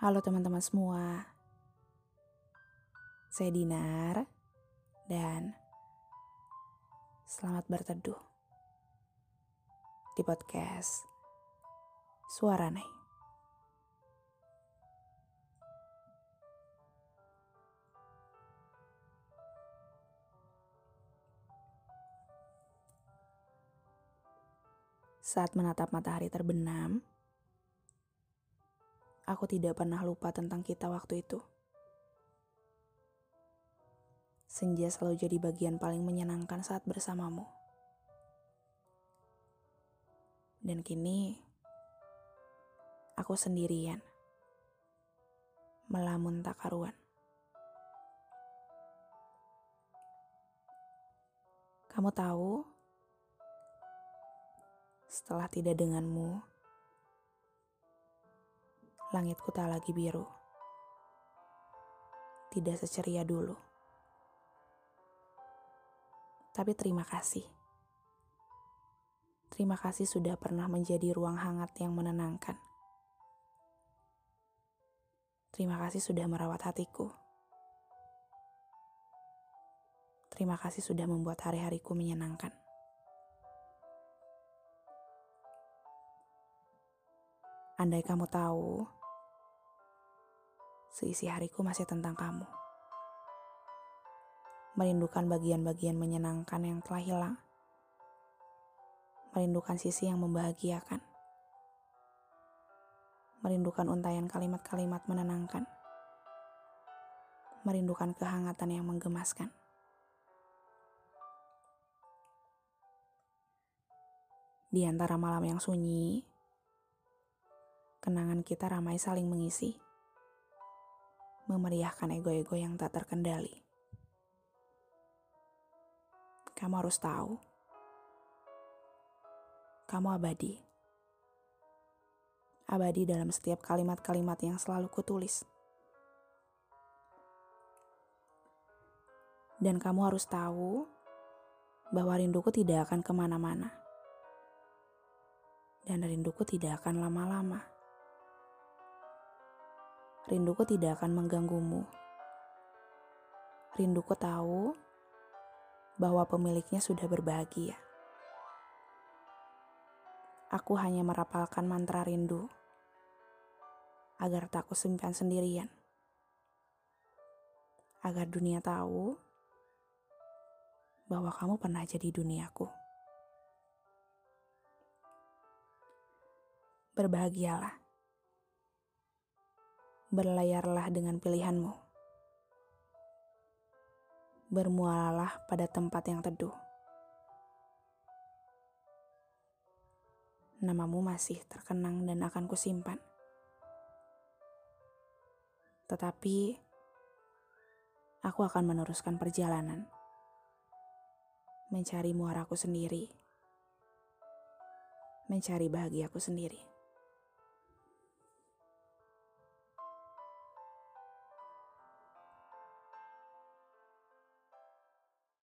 Halo teman-teman semua. Saya Dinar dan selamat berteduh di podcast Suara. Saat menatap matahari terbenam, aku tidak pernah lupa tentang kita waktu itu. Senja selalu jadi bagian paling menyenangkan saat bersamamu. Dan kini, aku sendirian, melamun tak karuan. Kamu tahu, setelah tidak denganmu, langitku tak lagi biru. Tidak seceria dulu. Tapi terima kasih. Terima kasih sudah pernah menjadi ruang hangat yang menenangkan. Terima kasih sudah merawat hatiku. Terima kasih sudah membuat hari-hariku menyenangkan. Andai kamu tahu, seisi hariku masih tentang kamu. Merindukan bagian-bagian menyenangkan yang telah hilang. Merindukan sisi yang membahagiakan. Merindukan untayan kalimat-kalimat menenangkan. Merindukan kehangatan yang menggemaskan. Di antara malam yang sunyi, kenangan kita ramai saling mengisi memeriahkan ego-ego yang tak terkendali. Kamu harus tahu, kamu abadi. Abadi dalam setiap kalimat-kalimat yang selalu kutulis. Dan kamu harus tahu bahwa rinduku tidak akan ke mana-mana. Dan rinduku tidak akan lama-lama rinduku tidak akan mengganggumu. Rinduku tahu bahwa pemiliknya sudah berbahagia. Aku hanya merapalkan mantra rindu agar tak kusimpan sendirian. Agar dunia tahu bahwa kamu pernah jadi duniaku. Berbahagialah berlayarlah dengan pilihanmu. Bermualalah pada tempat yang teduh. Namamu masih terkenang dan akan kusimpan. Tetapi, aku akan meneruskan perjalanan. Mencari muaraku sendiri. Mencari bahagiaku sendiri.